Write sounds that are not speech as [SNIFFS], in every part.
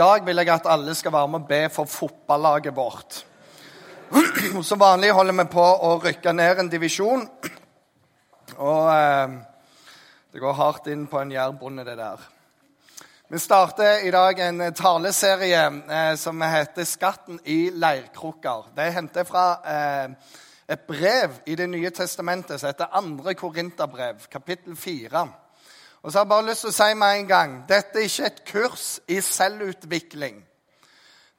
dag vil jeg at alle skal være med og be for fotballaget vårt. [CLEARS THROAT] Som vanlig holder vi på å rykke ned en divisjon. Og eh, det går hardt inn på en jærbonde, det der. Vi starter i dag en taleserie eh, som heter 'Skatten i leirkrukker'. Det er hentet fra eh, et brev i Det nye testamentet som heter 2. Korinterbrev, kapittel 4. Og så har jeg bare lyst til å si med en gang dette er ikke et kurs i selvutvikling.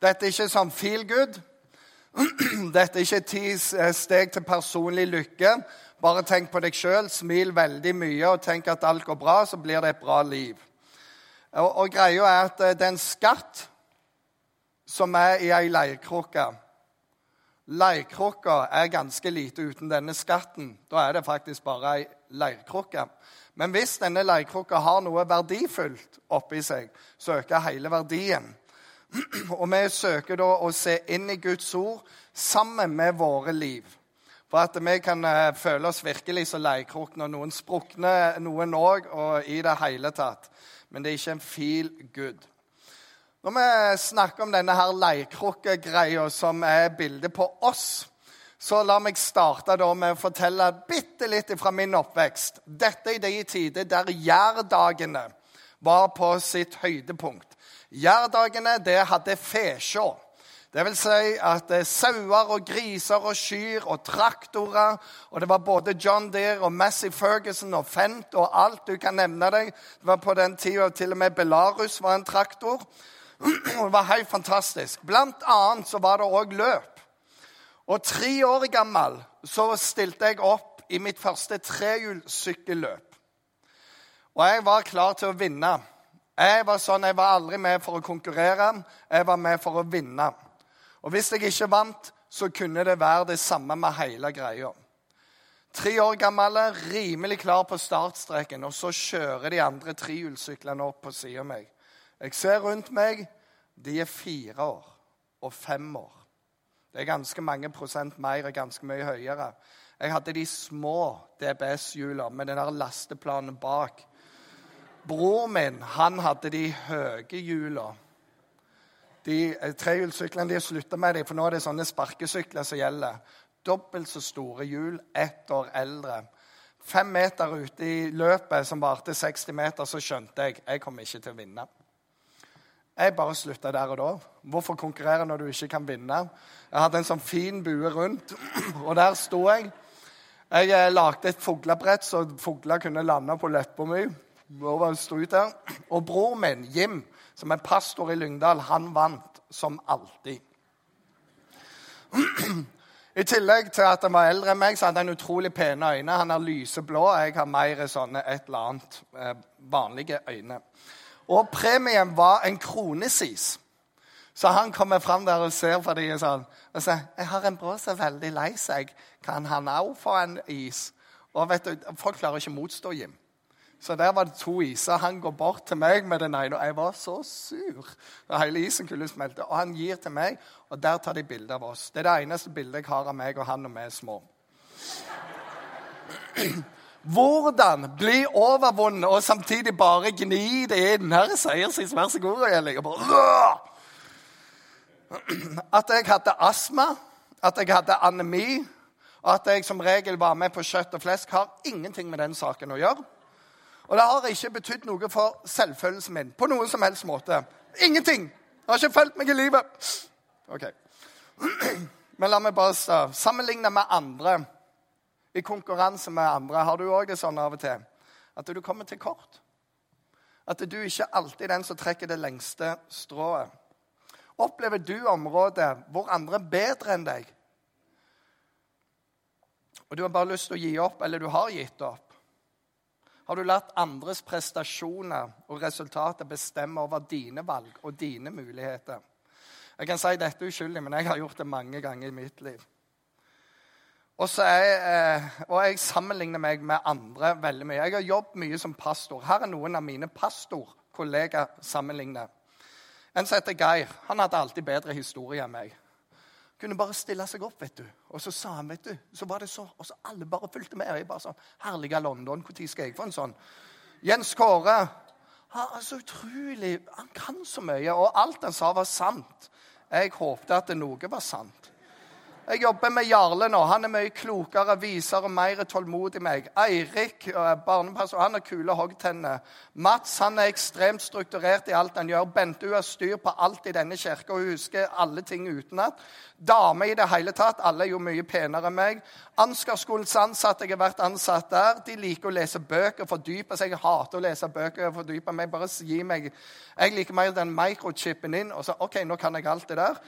Dette er ikke sånn feel good. [CLEARS THROAT] Dette er ikke ti steg til personlig lykke. Bare tenk på deg sjøl, smil veldig mye og tenk at alt går bra, så blir det et bra liv. Og, og greia er at det er en skatt som er i ei leirkrukke. Leirkrukka er ganske lite uten denne skatten. Da er det faktisk bare ei leirkrukke. Men hvis denne leirkrukka har noe verdifullt oppi seg, så øker hele verdien. [CLEARS THROAT] Og vi søker da å se inn i Guds ord sammen med våre liv. For at vi kan eh, føle oss virkelig så leirkrok når noen sprukner, noen òg, og i det hele tatt. Men det er ikke en feel good. Når vi snakker om denne her leirkrukkegreia som er bildet på oss, så la meg starte da med å fortelle bitte litt fra min oppvekst. Dette i de tider der jærdagene var på sitt høydepunkt. Jærdagene det hadde fesjå. Det vil si at eh, sauer og griser og kyr og traktorer Og det var både John Deere og Massey Ferguson og Fent og alt du kan nevne deg. Det var på den tida til og med Belarus var en traktor. [CLEARS THROAT] Det var helt fantastisk. Blant annet så var det òg løp. Og tre år gammel så stilte jeg opp i mitt første trehjulssykkelløp. Og jeg var klar til å vinne. Jeg var sånn, jeg var aldri med for å konkurrere, jeg var med for å vinne. Og hvis jeg ikke vant, så kunne det være det samme med hele greia. Tre år gammel, rimelig klar på startstreken, og så kjører de andre trehjulssyklene opp på siden av meg. Jeg ser rundt meg. De er fire år og fem år. Det er ganske mange prosent mer og ganske mye høyere. Jeg hadde de små DBS-hjula med den der lasteplanen bak. Bror min han hadde de høye hjula. De eh, Trehjulssyklene har slutta med dem, for nå er det sånne sparkesykler som gjelder. Dobbelt så store hjul, ett år eldre. Fem meter ute i løpet, som varte 60 meter, så skjønte jeg jeg kommer ikke til å vinne. Jeg bare slutta der og da. Hvorfor konkurrere når du ikke kan vinne? Jeg hadde en sånn fin bue rundt, [CLEARS THROAT] og der sto jeg. Jeg eh, lagde et fuglebrett så fugler kunne lande på leppa [CLEARS THROAT] mi. Og bror min, Jim, som er pastor i Lyngdal, han vant som alltid. [CLEARS THROAT] I tillegg til at han var eldre enn meg, så hadde han utrolig pene øyne. Han har lyseblå, jeg har mer sånne et eller annet eh, vanlige øyne. Og premien var en kronesis. Så han kommer fram der og ser på dem sånn, og sier jeg har en bror som er veldig lei seg. Kan han òg få en is? Og vet du, Folk klarer ikke å motstå Jim. Så der var det to iser. Han går bort til meg med den ene, og jeg var så sur. Og hele isen kunne smelte. Og han gir til meg, og der tar de bilde av oss. Det er det eneste bildet jeg har av meg og han når vi er små. Hvordan bli overvunnet og samtidig bare gni det inn. Her er seiersis, vær så god. Og jeg ligger bare At jeg hadde astma, at jeg hadde anemi, og at jeg som regel var med på kjøtt og flesk, har ingenting med den saken å gjøre. Og det har ikke betydd noe for selvfølelsen min på noen som helst måte. Ingenting! Det har ikke fulgt meg i livet. Ok. [CLEARS THROAT] Men la meg bare sammenligne med andre i konkurranse med andre. Har du òg det sånn av og til? At du kommer til kort. At du ikke alltid er den som trekker det lengste strået. Opplever du områder hvor andre er bedre enn deg, og du har bare lyst til å gi opp, eller du har gitt opp? Har du latt andres prestasjoner og resultater bestemme over dine valg og dine muligheter? Jeg kan si dette uskyldig, men jeg har gjort det mange ganger i mitt liv. Og, jeg, eh, og jeg sammenligner meg med andre veldig mye. Jeg har jobbet mye som pastor. Her er noen av mine pastorkollegaer sammenligner. En som heter Geir. Han hadde alltid bedre historie enn meg. Kunne bare stille seg opp, vet du. Og så sa han, vet du, så var det så, og så alle bare fulgte med. Jeg bare sånn, Herlige London, når skal jeg få en sånn? Jens Kåre Han er så utrolig Han kan så mye, og alt han sa, var sant. Jeg håpte at noe var sant. Jeg jobber med Jarle nå. Han er mye klokere, visere og mer tålmodig enn meg. Eirik, barneperson, han har kule hoggtenner. Mats han er ekstremt strukturert i alt han gjør. Bente hun har styr på alt i denne kirka. Hun husker alle ting utenat. Dame i det hele tatt. Alle er jo mye penere enn meg. Ansgarskolens ansatte, jeg har vært ansatt der. De liker å lese bøker, fordype seg. Jeg hater å lese bøker og fordype meg. Bare gi meg Jeg liker mer den microchipen inn. og så, OK, nå kan jeg alt det der.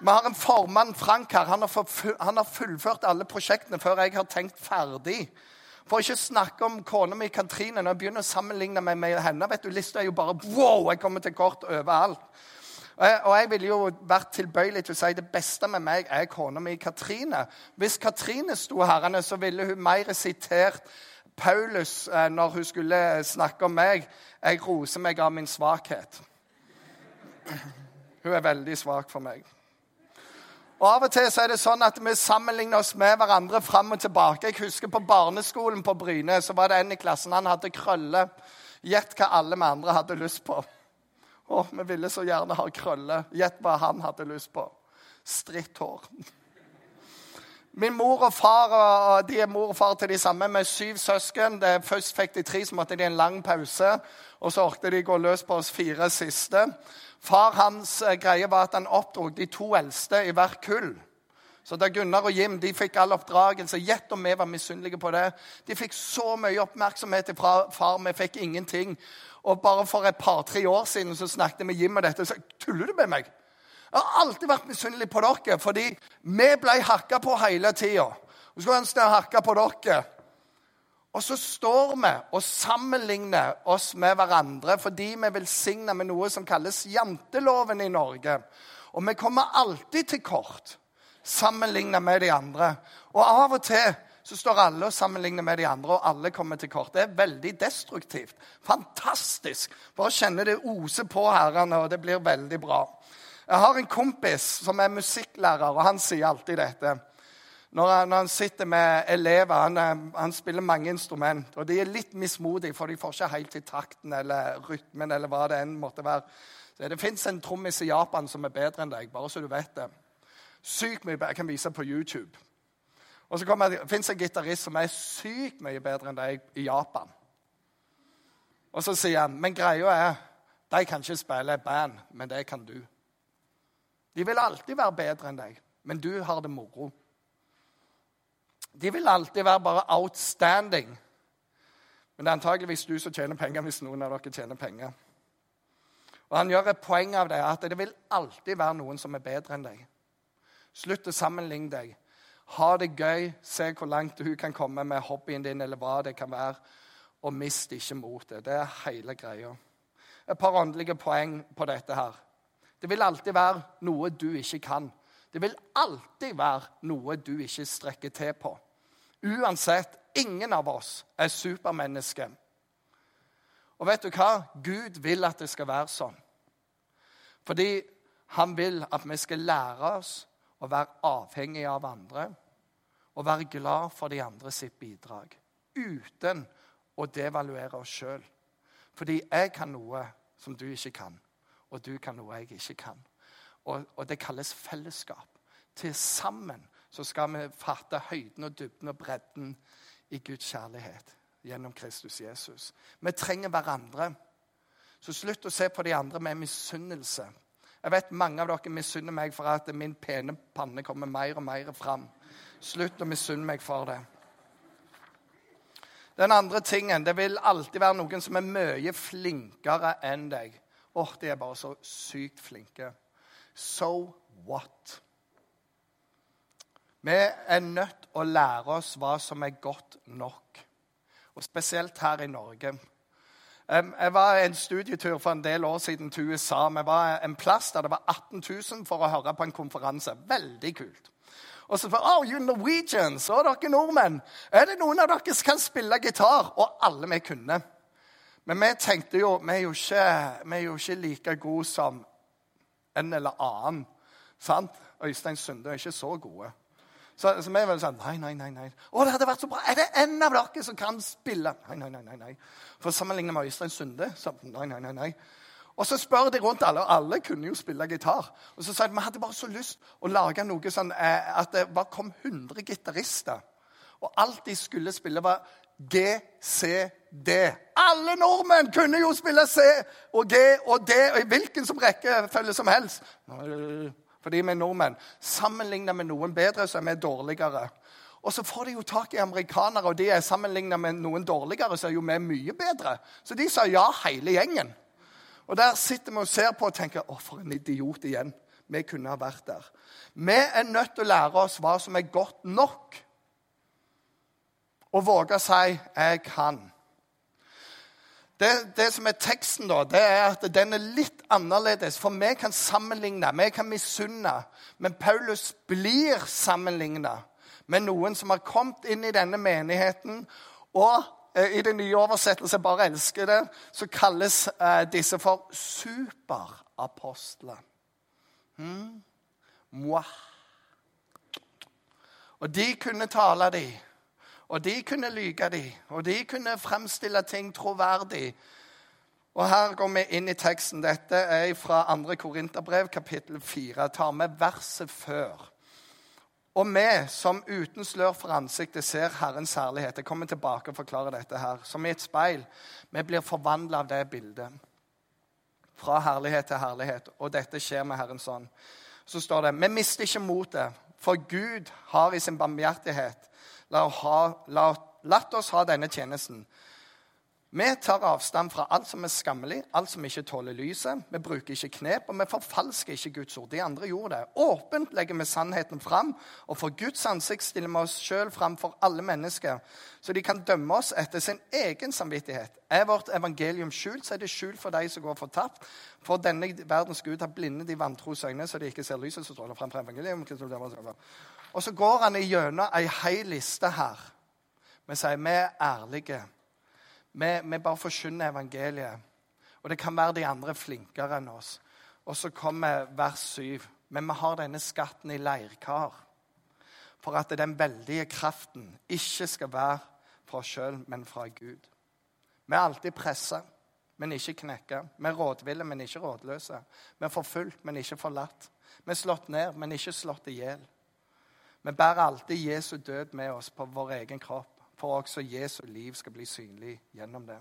Vi har en formann, Frank, her. Han har, fullført alle prosjektene før jeg har tenkt ferdig. For ikke snakke om kona mi Katrine. Når jeg begynner å sammenligne meg med henne, vet du, lista er jo bare wow, jeg kommer til kort overalt. Og jeg ville jo vært tilbøyelig til å si det beste med meg er kona mi Katrine. Hvis Katrine sto her, så ville hun mer sitert Paulus eh, når hun skulle snakke om meg. Jeg roser meg av min svakhet. Hun er veldig svak for meg. Og Av og til så er det sånn at vi sammenligner oss med hverandre fram og tilbake. Jeg husker På barneskolen på Bryne så var det en i klassen han hadde krølle. Gjett hva alle vi andre hadde lyst på. Å, vi ville så gjerne ha krølle. Gjett hva han hadde lyst på. Stritt hår. Min mor og far og de er mor og far til de samme med syv søsken. Det, først fikk de tre, så måtte de en lang pause. Og så orket de gå løs på oss fire siste. Far hans eh, greie var at han oppdro de to eldste i hvert kull. Så da Gunnar og Jim de fikk all oppdragelse. Gjett om vi var misunnelige på det. De fikk så mye oppmerksomhet fra far, vi fikk ingenting. Og bare for et par-tre år siden så snakket vi med Jim og dette. Så tuller du med meg? Jeg har alltid vært misunnelig på dere, fordi vi ble hakka på hele tida. Skulle ønske jeg hakka på dere. Og så står vi og sammenligner oss med hverandre fordi vi velsigner med noe som kalles janteloven i Norge. Og vi kommer alltid til kort sammenlignet med de andre. Og av og til så står alle og sammenligner med de andre, og alle kommer til kort. Det er veldig destruktivt. Fantastisk. Bare kjenne det oser på herrene, og det blir veldig bra. Jeg har en kompis som er musikklærer, og han sier alltid dette. Når han, når han, sitter med elever han, eh, han, spiller mange instrument, og de er litt mismodige, for de får ikke helt til takten eller rytmen eller hva det enn måtte være. Så det fins en trommis i Japan som er bedre enn deg, bare så du vet det. Sykt mye bedre. Jeg kan vise på YouTube. Og så fins en gitarist som er sykt mye bedre enn deg i Japan. Og så sier han men greia er de kan ikke spille band, men det kan du. De vil alltid være bedre enn deg, men du har det moro. De vil alltid være bare outstanding. Men det er antageligvis du som tjener penger hvis noen av dere tjener penger. Og Han gjør et poeng av det, at det vil alltid være noen som er bedre enn deg. Slutt å sammenligne deg. Ha det gøy. Se hvor langt du kan komme med hobbyen din, eller hva det kan være. Og mist ikke motet. Det er hele greia. Et par åndelige poeng på dette her. Det vil alltid være noe du ikke kan. Det vil alltid være noe du ikke strekker til på. Uansett, ingen av oss er supermennesker. Og vet du hva? Gud vil at det skal være sånn. Fordi han vil at vi skal lære oss å være avhengige av andre og være glad for de andre sitt bidrag. Uten å devaluere oss sjøl. Fordi jeg kan noe som du ikke kan, og du kan noe jeg ikke kan. Og, og det kalles fellesskap. Til sammen så skal vi fatte høyden og dybden og bredden i Guds kjærlighet gjennom Kristus Jesus. Vi trenger hverandre. Så slutt å se på de andre med misunnelse. Jeg vet Mange av dere misunner meg for at min pene panne kommer mer og mer fram. Slutt å misunne meg for det. Den andre tingen Det vil alltid være noen som er mye flinkere enn deg. Åh, oh, de er bare så sykt flinke. So what? Vi er nødt til å lære oss hva som er godt nok. Og spesielt her i Norge. Jeg var en studietur for en del år siden til USA. Vi var en plass der det var 18 000 for å høre på en konferanse. Veldig kult. Og så for, oh, you Norwegians, og dere nordmenn, er det noen av dere som kan spille gitar? Og alle vi kunne. Men vi tenkte jo vi er jo ikke, vi er jo ikke like gode som en eller annen. Sant? Øystein Sunde er ikke så gode. Så, så vi var sånn Nei, nei, nei. nei. Å, det hadde vært så bra. Er det en av dere som kan spille? Nei, nei, nei. nei, nei. For sammenlignet med Øystein Sunde så nei, nei, nei, nei. Og så spør de rundt alle, og alle kunne jo spille gitar. Og så sa de vi hadde bare så lyst å lage noe sånn eh, at det bare kom 100 gitarister. Og alt de skulle spille, var G, C, D. Alle nordmenn kunne jo spille C og G og D og i hvilken som rekkefølge som helst. Fordi vi er nordmenn. Sammenlignet med noen bedre, så er vi dårligere. Og så får de jo tak i amerikanere, og de er sammenlignet med noen dårligere, så er jo vi mye bedre. Så de sa ja, hele gjengen. Og der sitter vi og ser på og tenker å, for en idiot igjen. Vi kunne ha vært der. Vi er nødt til å lære oss hva som er godt nok og våge å si 'jeg kan'. Det, det, som er teksten, da, det er at den er litt annerledes. For vi kan sammenligne, vi kan misunne. Men Paulus blir sammenligna med noen som har kommet inn i denne menigheten. Og eh, i den nye oversettelsen, bare elsker det, så kalles eh, disse for superapostler. Hmm? Og de kunne tale, de. Og de kunne lyge de, og de kunne fremstille ting troverdig. Og Her går vi inn i teksten. Dette er fra 2. Korinterbrev, kapittel 4. tar med verset før. Og vi som uten slør for ansiktet ser Herrens herlighet Jeg kommer tilbake og forklarer dette her. Som i et speil. Vi blir forvandla av det bildet. Fra herlighet til herlighet. Og dette skjer med Herrens ånd. Så står det Vi mister ikke motet, for Gud har i sin barmhjertighet La, ha, la, latt oss ha denne tjenesten. Vi tar avstand fra alt som er skammelig, alt som ikke tåler lyset. Vi bruker ikke knep, og vi forfalsker ikke Guds ord. De andre gjorde det. Åpent legger vi sannheten fram, og for Guds ansikt stiller vi oss sjøl fram for alle mennesker, så de kan dømme oss etter sin egen samvittighet. Er vårt evangelium skjult, så er det skjult for de som går fortapt. For denne verdens Gud har blindet de vantros øyne, så de ikke ser lyset som stråler frem fra evangelium. Og så går han igjennom ei hel liste her. Vi sier vi er ærlige. Vi, vi bare forkynner evangeliet. Og det kan være de andre flinkere enn oss. Og så kommer vers 7. Men vi har denne skatten i leirkar. For at den veldige kraften ikke skal være fra oss sjøl, men fra Gud. Vi er alltid pressa, men ikke knekka. Vi er rådville, men ikke rådløse. Vi er forfulgt, men ikke forlatt. Vi er slått ned, men ikke slått i hjel. Vi bærer alltid Jesu død med oss på vår egen kropp, for også Jesu liv skal bli synlig gjennom det.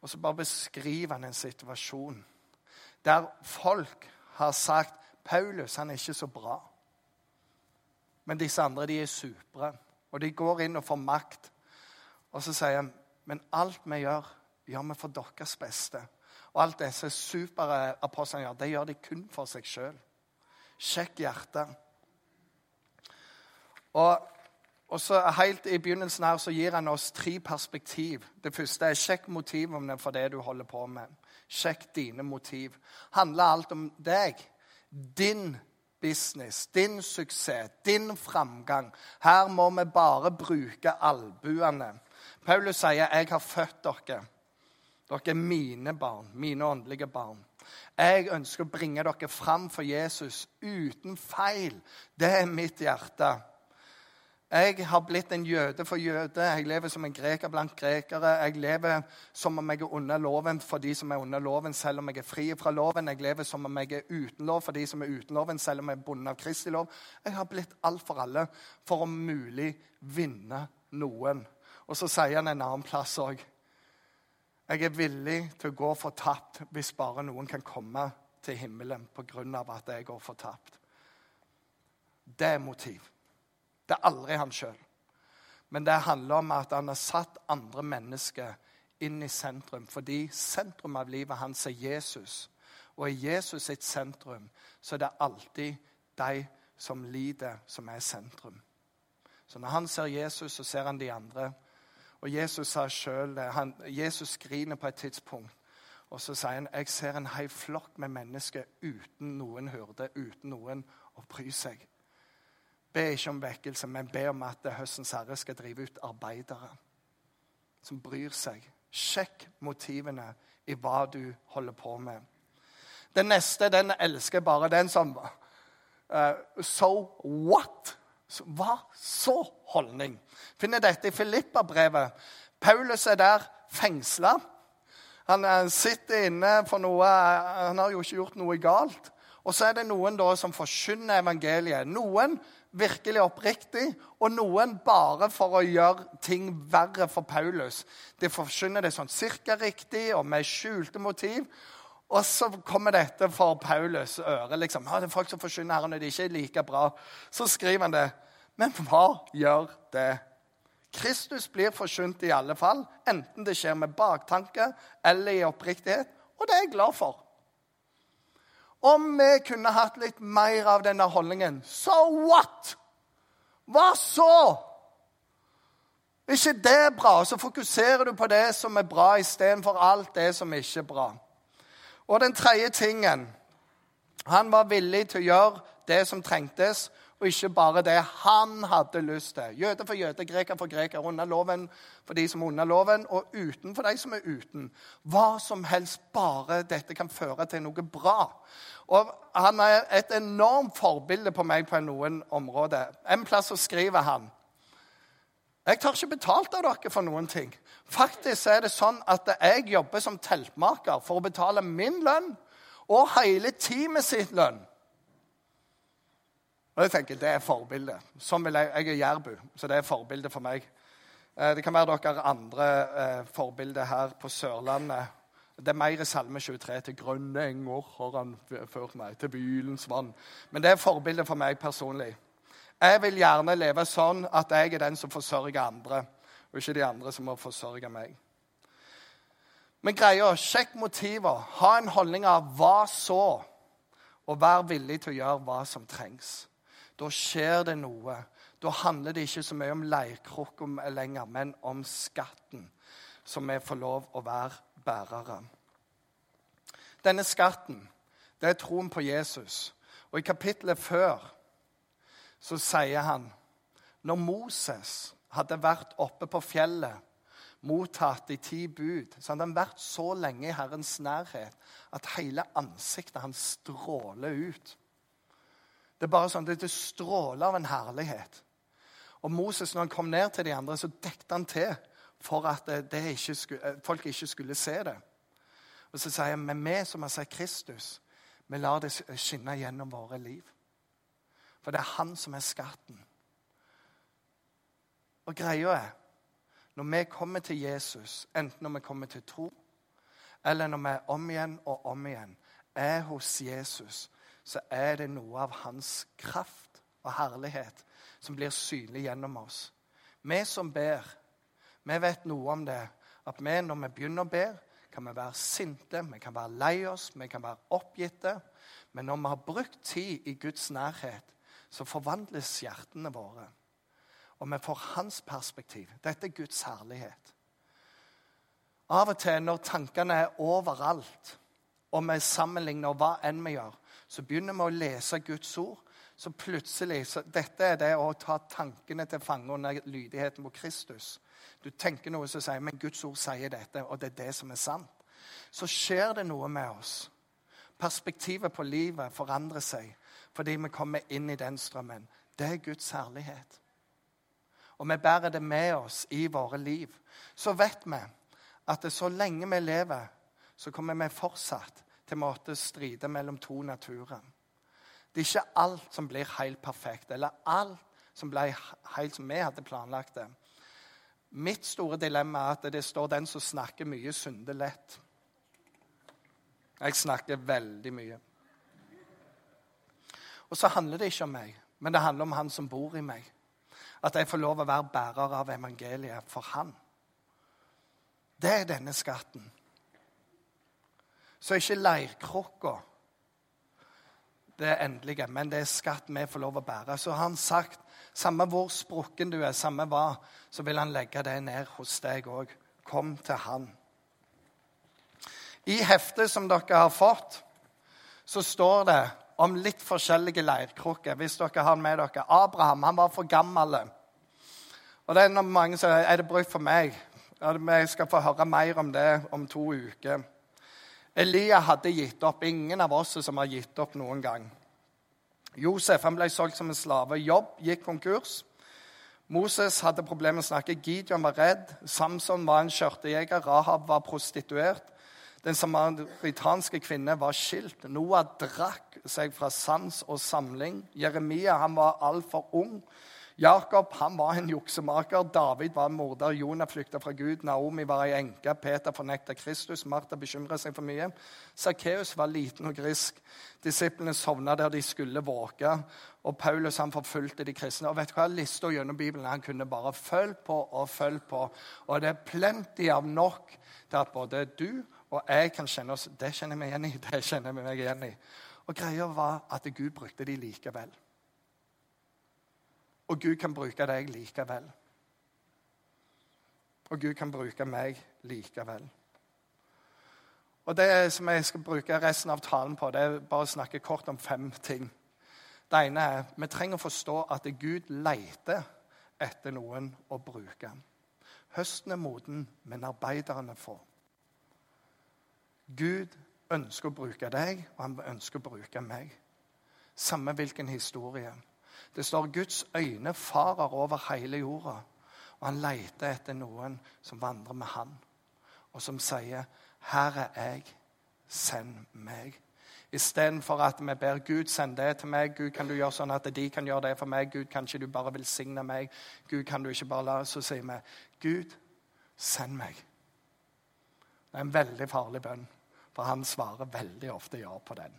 Og så bare beskriver han en situasjon der folk har sagt Paulus han er ikke så bra. Men disse andre de er supre. Og de går inn og får makt. Og så sier han men alt vi gjør, gjør vi for deres beste. Og alt disse superapostlene gjør, det gjør de kun for seg sjøl. Sjekk hjertet. Og, og så Helt i begynnelsen her så gir han oss tre perspektiv. Det første er sjekk motivene for det du holder på med. Sjekk dine motiv. Handler alt om deg? Din business, din suksess, din framgang. Her må vi bare bruke albuene. Paulus sier, 'Jeg har født dere.' Dere er mine barn, mine åndelige barn. Jeg ønsker å bringe dere fram for Jesus uten feil. Det er mitt hjerte. Jeg har blitt en jøde for jøde. Jeg lever som en greker blant grekere. Jeg lever som om jeg er under loven for de som er under loven, selv om jeg er fri fra loven. Jeg lever som om jeg er uten lov for de som er uten loven, selv om jeg er bundet av Kristi lov. Jeg har blitt alt for alle for om mulig vinne noen. Og så sier han en annen plass òg. Jeg er villig til å gå fortapt hvis bare noen kan komme til himmelen pga. at jeg går fortapt. Det er motiv. Det er aldri han sjøl. Men det handler om at han har satt andre mennesker inn i sentrum. Fordi sentrum av livet hans er Jesus. Og i Jesus sitt sentrum så er det alltid de som lider, som er sentrum. Så når han ser Jesus, så ser han de andre. Og Jesus sa sjøl Jesus griner på et tidspunkt. Og så sier han jeg ser en hel flokk med mennesker uten noen hyrde, uten noen å bry seg. Be ikke om vekkelse, men be om at høstens herre skal drive ut arbeidere som bryr seg. Sjekk motivene i hva du holder på med. Den neste den elsker bare den som uh, So what? Hva så holdning? Finner dette i Filippa-brevet. Paulus er der fengsla. Han eh, sitter inne for noe Han har jo ikke gjort noe galt. Og så er det noen da som forkynner evangeliet. Noen virkelig oppriktig, og noen bare for å gjøre ting verre for Paulus. De forkynner det sånn cirka riktig og med skjulte motiv. Og så kommer dette for Paulus' øre. liksom, ja, det er folk som forkynner her, når de ikke er like bra. Så skriver han det. Men hva gjør det? Kristus blir forkynt i alle fall, enten det skjer med baktanke eller i oppriktighet. Og det er jeg glad for. Om vi kunne hatt litt mer av denne holdningen So what? Hva så? ikke det bra? Så fokuserer du på det som er bra, istedenfor alt det som ikke er bra. Og den tredje tingen Han var villig til å gjøre det som trengtes, og ikke bare det han hadde lyst til. Jøde for jøde, greker for greker, under loven for de som er under loven, og uten for de som er uten. Hva som helst, bare dette kan føre til noe bra. Og Han er et enormt forbilde på meg på noen områder. En plass så skriver han jeg tar ikke betalt av dere for noen ting. Faktisk er det sånn at jeg jobber som teltmaker for å betale min lønn og hele teamet sitt lønn. Og jeg tenker, Det er forbildet. Sånn vil jeg, jeg er jærbu, så det er forbildet for meg. Eh, det kan være dere andre eh, forbilder her på Sørlandet. Det er mer i Salme 23. Til grønne enger har han ført meg, til bylens vann. Men det er forbildet for meg personlig. Jeg vil gjerne leve sånn at jeg er den som forsørger andre, og ikke de andre som må forsørge meg. Men greia, sjekk motiver. Ha en holdning av 'hva så?' og vær villig til å gjøre hva som trengs. Da skjer det noe. Da handler det ikke så mye om leirkrukka lenger, men om skatten som vi får lov å være bærere. Denne skatten, det er troen på Jesus. Og i kapittelet før så sier han når Moses hadde vært oppe på fjellet, mottatt de ti bud, så hadde han vært så lenge i Herrens nærhet at hele ansiktet hans stråler ut. Det er bare sånn, det stråler av en herlighet. Og Moses, når han kom ned til de andre, så dekte han til for at ikke skulle, folk ikke skulle se det. Og så sier han, men vi som har sett Kristus, vi lar det skinne gjennom våre liv. For det er han som er skatten. Og greia er når vi kommer til Jesus, enten når vi kommer til tro, eller når vi er om igjen og om igjen er hos Jesus, så er det noe av hans kraft og herlighet som blir synlig gjennom oss. Vi som ber, vi vet noe om det. At vi når vi begynner å be, kan vi være sinte, vi kan være lei oss, vi kan være oppgitte. Men når vi har brukt tid i Guds nærhet, så forvandles hjertene våre. Og vi får hans perspektiv. Dette er Guds herlighet. Av og til når tankene er overalt, og vi sammenligner hva enn vi gjør, så begynner vi å lese Guds ord. Så plutselig så Dette er det å ta tankene til fange under lydigheten mot Kristus. Du tenker noe som sier men Guds ord sier dette, og det er det som er sant. Så skjer det noe med oss. Perspektivet på livet forandrer seg fordi vi kommer inn i den strømmen. Det er Guds herlighet. Og vi bærer det med oss i våre liv. Så vet vi at så lenge vi lever, så kommer vi fortsatt til å stride mellom to naturer. Det er ikke alt som blir helt perfekt, eller alt som ble helt som vi hadde planlagt det. Mitt store dilemma er at det står 'den som snakker mye, synder lett'. Jeg snakker veldig mye. Og så handler det ikke om meg, men det handler om han som bor i meg. At jeg får lov å være bærer av evangeliet for han. Det er denne skatten. Så ikke leirkrukka det er endelige, men det er skatt vi får lov å bære. Så har han sagt samme hvor sprukken du er, samme hva, så vil han legge det ned hos deg òg. Kom til han. I heftet som dere har fått, så står det om litt forskjellige leirkrukker. Hvis dere har med dere Abraham han var for gammel. Og det er noen mange som er det brukt for meg. Jeg skal få høre mer om det om to uker. Elia hadde gitt opp. Ingen av oss som har gitt opp noen gang. Josef han ble solgt som en slave. Jobb gikk konkurs. Moses hadde problemer med å snakke. Gideon var redd. Samson var en skjørtejeger. Rahab var prostituert. Den samaritanske kvinne var skilt. Noah drakk seg fra sans og samling. Jeremia han var altfor ung. Jakob han var en juksemaker. David var en morder. Jonah flykta fra Gud. Naomi var ei enke. Peter fornekta Kristus. Martha bekymra seg for mye. Sakkeus var liten og grisk. Disiplene sovna der de skulle våke. Og Paulus han forfulgte de kristne. Og vet du hva? Lista gjennom Bibelen han kunne bare følge på og følge på. Og det er plenty av nok til at både du og jeg kan kjenne oss Det kjenner vi igjen i. det kjenner vi meg igjen i. Og greia var at Gud brukte de likevel. Og Gud kan bruke deg likevel. Og Gud kan bruke meg likevel. Og Det som jeg skal bruke resten av talen på, det er bare å snakke kort om fem ting. Det ene er vi trenger å forstå at Gud leter etter noen å bruke. Høsten er moden, men arbeiderne få. Gud ønsker å bruke deg, og han ønsker å bruke meg. Samme hvilken historie. Det står Guds øyne farer over hele jorda. Og han leter etter noen som vandrer med han, og som sier, 'Her er jeg. Send meg.' Istedenfor at vi ber Gud send det til meg. Gud, kan du gjøre sånn at de kan gjøre det for meg? Gud, kan ikke du bare velsigne meg? Gud, kan du ikke bare la Så sier vi, Gud, send meg. Det er en veldig farlig bønn, for han svarer veldig ofte ja på den.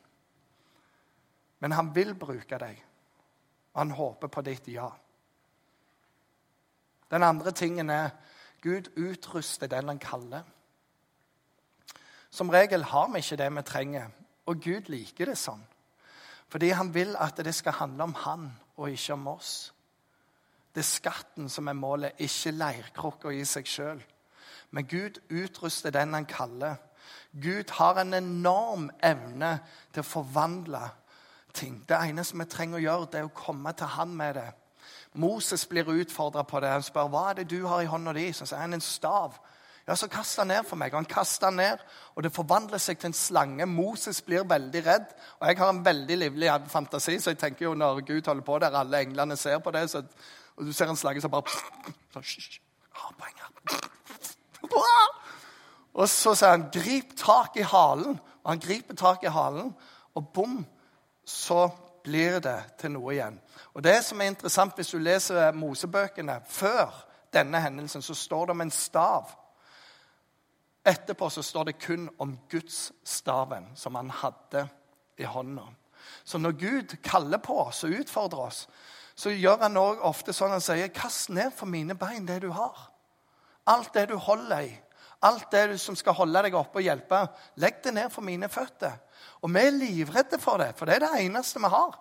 Men han vil bruke deg. Han håper på ditt ja. Den andre tingen er Gud utruster den han kaller. Som regel har vi ikke det vi trenger, og Gud liker det sånn. Fordi han vil at det skal handle om han og ikke om oss. Det er skatten som er målet, ikke leirkrukka i seg sjøl. Men Gud utruster den han kaller. Gud har en enorm evne til å forvandle ting. Det eneste vi trenger å gjøre, det er å komme til han med det. Moses blir utfordra på det. Han spør hva er det du har i hånda di. Så sier han en stav. Ja, Så kast han ned for meg. Og han kaster den ned, og det forvandler seg til en slange. Moses blir veldig redd. Og jeg har en veldig livlig fantasi, så jeg tenker jo når Gud holder på der, alle englene ser på det, så, og du ser en slange som bare [SNIFFS] så, [SNIFFS] Og så sier han 'grip tak i halen'. Og han griper tak i halen, og bom, så blir det til noe igjen. Og Det som er interessant hvis du leser Mosebøkene før denne hendelsen, så står det om en stav. Etterpå så står det kun om Guds staven som han hadde i hånda. Så når Gud kaller på oss og utfordrer oss, så gjør han også ofte sånn han sier, 'Kast ned for mine bein det du har.' Alt det du holder i, alt det som skal holde deg oppe og hjelpe, legg det ned for mine føtter. Og vi er livredde for det, for det er det eneste vi har.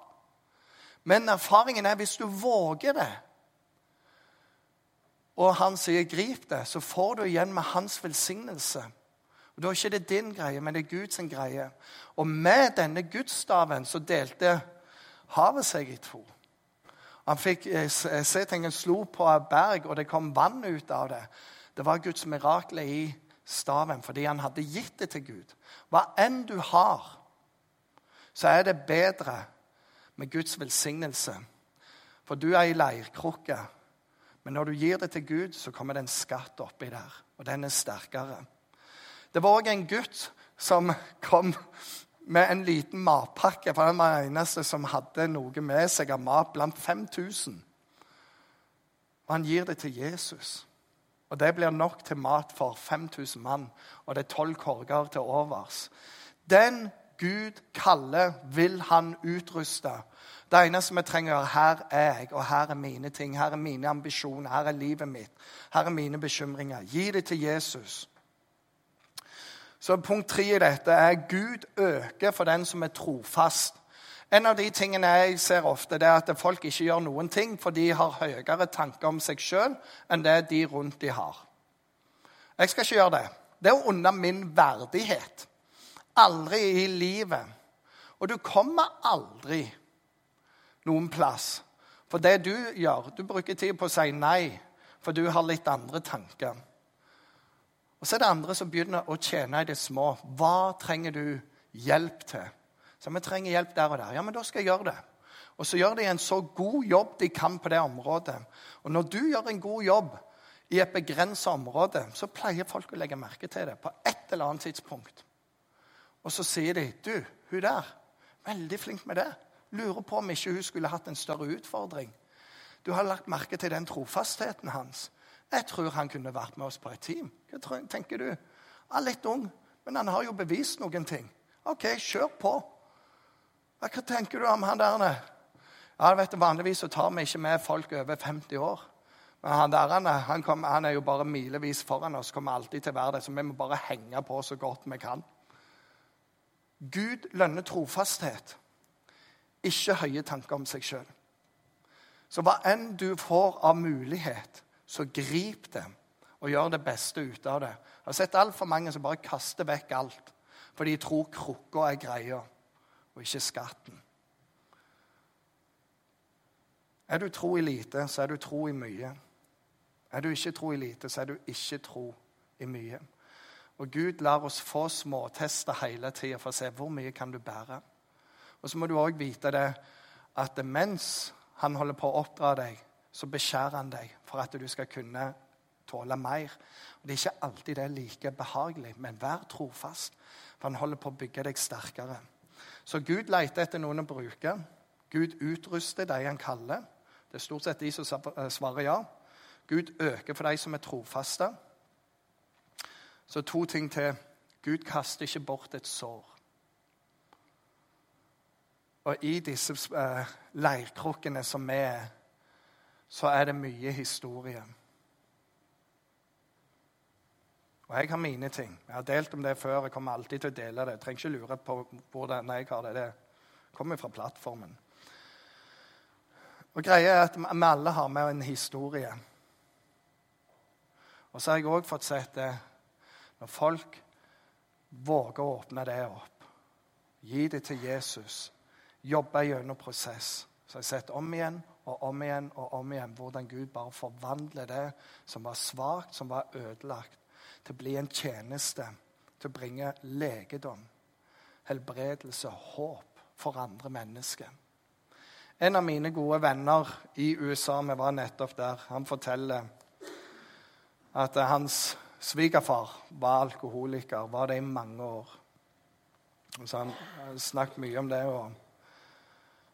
Men erfaringen er hvis du våger det, og han sier 'grip det', så får du igjen med hans velsignelse. Og Da er ikke det din greie, men det er Guds greie. Og med denne gudsstaven så delte havet seg i to. Han fikk eh, se ting han slo på berg, og det kom vann ut av det. Det var Guds mirakler i staven fordi han hadde gitt det til Gud. Hva enn du har, så er det bedre med Guds velsignelse. For du er i leirkrukke. Men når du gir det til Gud, så kommer det en skatt oppi der. Og den er sterkere. Det var òg en gutt som kom med en liten matpakke. For han var den eneste som hadde noe med seg av mat blant 5000. Og han gir det til Jesus. Og det blir nok til mat for 5000 mann, og det er tolv korger til overs. Den Gud kaller, vil han utruste. Det eneste vi trenger, er her er jeg, og her er mine ting, her er mine ambisjoner, her er livet mitt, her er mine bekymringer. Gi det til Jesus. Så Punkt tre i dette er Gud øker for den som er trofast. En av de tingene jeg ser ofte, det er at folk ikke gjør noen ting, for de har høyere tanker om seg sjøl enn det de rundt de har. Jeg skal ikke gjøre det. Det er under min verdighet. Aldri i livet. Og du kommer aldri noen plass. For det du gjør Du bruker tid på å si nei, for du har litt andre tanker. Og så er det andre som begynner å tjene i det små. Hva trenger du hjelp til? Så vi trenger hjelp der og der. Ja, men da skal jeg gjøre det. Og så gjør de en så god jobb de kan på det området. Og når du gjør en god jobb i et begrensa område, så pleier folk å legge merke til det på et eller annet tidspunkt. Og så sier de 'Du, hun der, veldig flink med det.' Lurer på om ikke hun skulle hatt en større utfordring. Du har lagt merke til den trofastheten hans. Jeg tror han kunne vært med oss på et team. Hva tenker du? Han er litt ung, men han har jo bevist noen ting. OK, kjør på. Hva tenker du om han der? Ja, vet du, Vanligvis så tar vi ikke med folk over 50 år. Men han der han, kom, han er jo bare milevis foran oss, kommer alltid til å være det. Så vi må bare henge på så godt vi kan. Gud lønner trofasthet, ikke høye tanker om seg sjøl. Så hva enn du får av mulighet, så grip det og gjør det beste ut av det. Jeg har sett altfor mange som bare kaster vekk alt fordi de tror krukka er greia, og ikke skatten. Er du tro i lite, så er du tro i mye. Er du ikke tro i lite, så er du ikke tro i mye. Og Gud lar oss få småtester hele tida for å se hvor mye kan du bære. Og så må du òg vite det at mens han holder på å oppdra deg, så beskjærer han deg for at du skal kunne tåle mer. Og Det er ikke alltid det er like behagelig, men vær trofast. For han holder på å bygge deg sterkere. Så Gud leter etter noen å bruke. Gud utruster de han kaller. Det er stort sett de som svarer ja. Gud øker for de som er trofaste. Så to ting til. Gud kaster ikke bort et sår. Og i disse uh, leirkrukkene som vi er, så er det mye historie. Og jeg har mine ting. Jeg har delt om det før. Jeg kommer alltid til å dele det. Jeg trenger ikke lure på hvordan jeg har det. Det kommer fra plattformen. Og greia er at vi alle har med en historie. Og så har jeg òg fått sett det når folk våger å åpne det opp, gi det til Jesus, jobbe gjennom prosess, så har jeg sett om igjen og om igjen og om igjen hvordan Gud bare forvandler det som var svakt, som var ødelagt, til å bli en tjeneste, til å bringe legedom, helbredelse, håp for andre mennesker. En av mine gode venner i USA, vi var nettopp der, han forteller at hans svigerfar var alkoholiker, var det i mange år. Så han snakket mye om det. Og,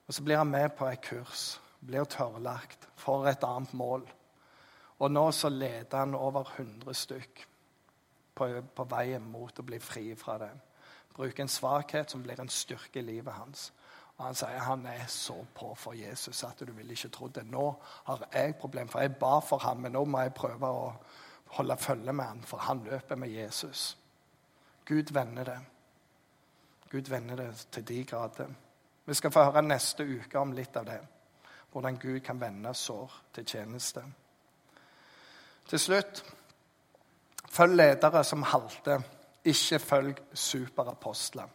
og så blir han med på et kurs, blir tørrlagt for et annet mål. Og nå så leder han over 100 stykk på, på veien mot å bli fri fra det. Bruke en svakhet som blir en styrke i livet hans. Og Han sier han er så på for Jesus at du ville ikke trodd det. Nå har jeg problem, for jeg ba for ham, men nå må jeg prøve å holde følge med ham, for han løper med Jesus. Gud vender det. Gud vender det til de grader. Vi skal få høre neste uke om litt av det. Hvordan Gud kan vende sår til tjeneste. Til slutt følg ledere som halter. Ikke følg superapostler.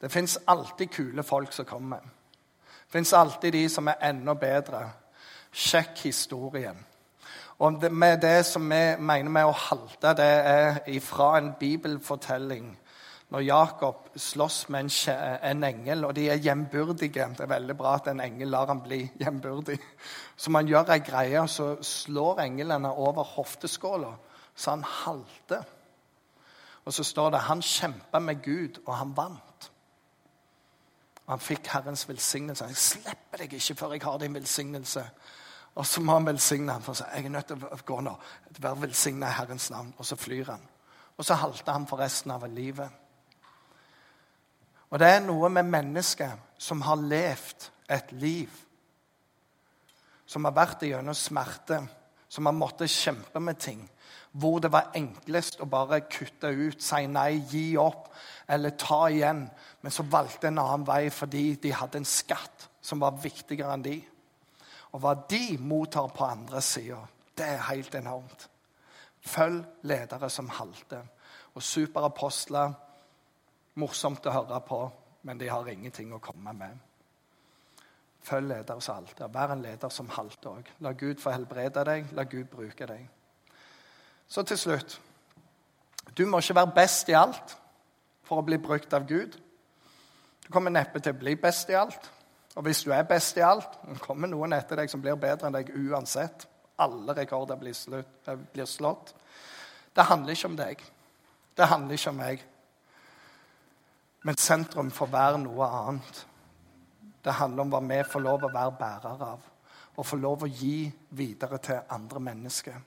Det fins alltid kule folk som kommer. Det fins alltid de som er enda bedre. Sjekk historien. Og det, med det som vi mener med å halte, det er ifra en bibelfortelling. Når Jakob slåss med en, en, engel, og de er hjembyrdige Det er veldig bra at en engel lar ham bli hjembyrdig. Så man gjør ei greie, og så slår englene over hofteskåla, så han halter. Og så står det han kjempa med Gud, og han vant. Og han fikk Herrens velsignelse. Jeg slipper deg ikke før jeg har din velsignelse. Og så må han velsigne ham for. Jeg er nødt til å gå nå. Vær velsigna i Herrens navn. Og så flyr han. Og så halter han for resten av livet. Og det er noe med mennesket som har levd et liv. Som har vært gjennom smerte. Som har måttet kjempe med ting. Hvor det var enklest å bare kutte ut, si nei, gi opp eller ta igjen. Men så valgte en annen vei fordi de hadde en skatt som var viktigere enn de. Og hva de mottar på andre sida, det er helt enormt. Følg ledere som halter. Og superapostler morsomt å høre på, men de har ingenting å komme med. Følg leders som halter. Vær en leder som halter òg. La Gud få helbrede deg. La Gud bruke deg. Så til slutt Du må ikke være best i alt for å bli brukt av Gud. Du kommer neppe til å bli best i alt. Og hvis du er best i alt, kommer noen etter deg som blir bedre enn deg uansett. Alle rekorder blir, slutt, eh, blir slått. Det handler ikke om deg. Det handler ikke om meg. Men sentrum får være noe annet. Det handler om hva vi får lov å være bærere av. Og får lov å gi videre til andre mennesker.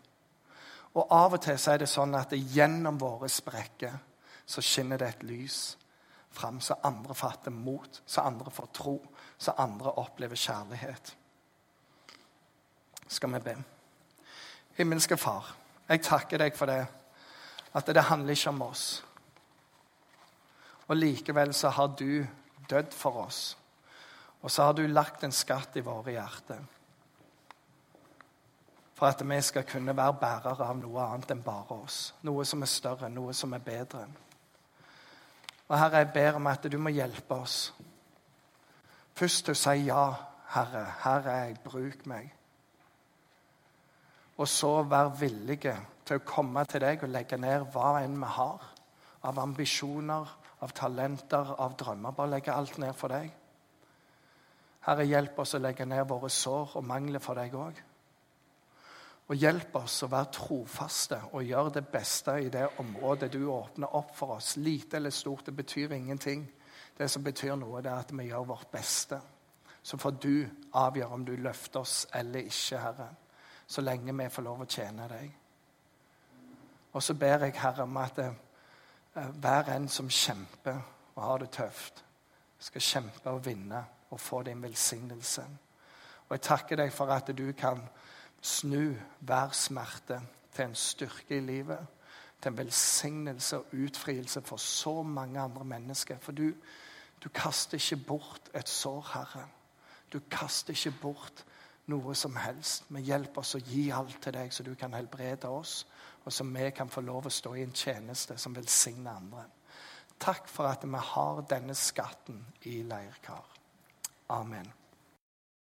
Og av og til så er det sånn at det gjennom våre sprekker så skinner det et lys fram, så andre fatter mot, så andre får tro, så andre opplever kjærlighet. Skal vi be? Himmelske Far, jeg takker deg for det, at det handler ikke om oss. Og likevel så har du dødd for oss. Og så har du lagt en skatt i våre hjerter. For at vi skal kunne være bærere av noe annet enn bare oss. Noe som er større, noe som er bedre. Og Herre, jeg ber om at du må hjelpe oss. Først til å si ja, Herre. Her er jeg. Bruk meg. Og så være villige til å komme til deg og legge ned hva enn vi har av ambisjoner, av talenter, av drømmer. Bare legge alt ned for deg. Herre, hjelp oss å legge ned våre sår og mangler for deg òg. Og hjelp oss å være trofaste og gjøre det beste i det området du åpner opp for oss. Lite eller stort, det betyr ingenting. Det som betyr noe, det er at vi gjør vårt beste. Så får du avgjøre om du løfter oss eller ikke, Herre. Så lenge vi får lov å tjene deg. Og så ber jeg, Herre, om at eh, hver en som kjemper og har det tøft, skal kjempe og vinne og få din velsignelse. Og jeg takker deg for at du kan snu hver smerte til en styrke i livet. Til en velsignelse og utfrielse for så mange andre mennesker. For du, du kaster ikke bort et sår, Herre. Du kaster ikke bort noe som helst. Men hjelp oss å gi alt til deg, så du kan helbrede oss, og så vi kan få lov å stå i en tjeneste som velsigner andre. Takk for at vi har denne skatten i Leirkar. Amen.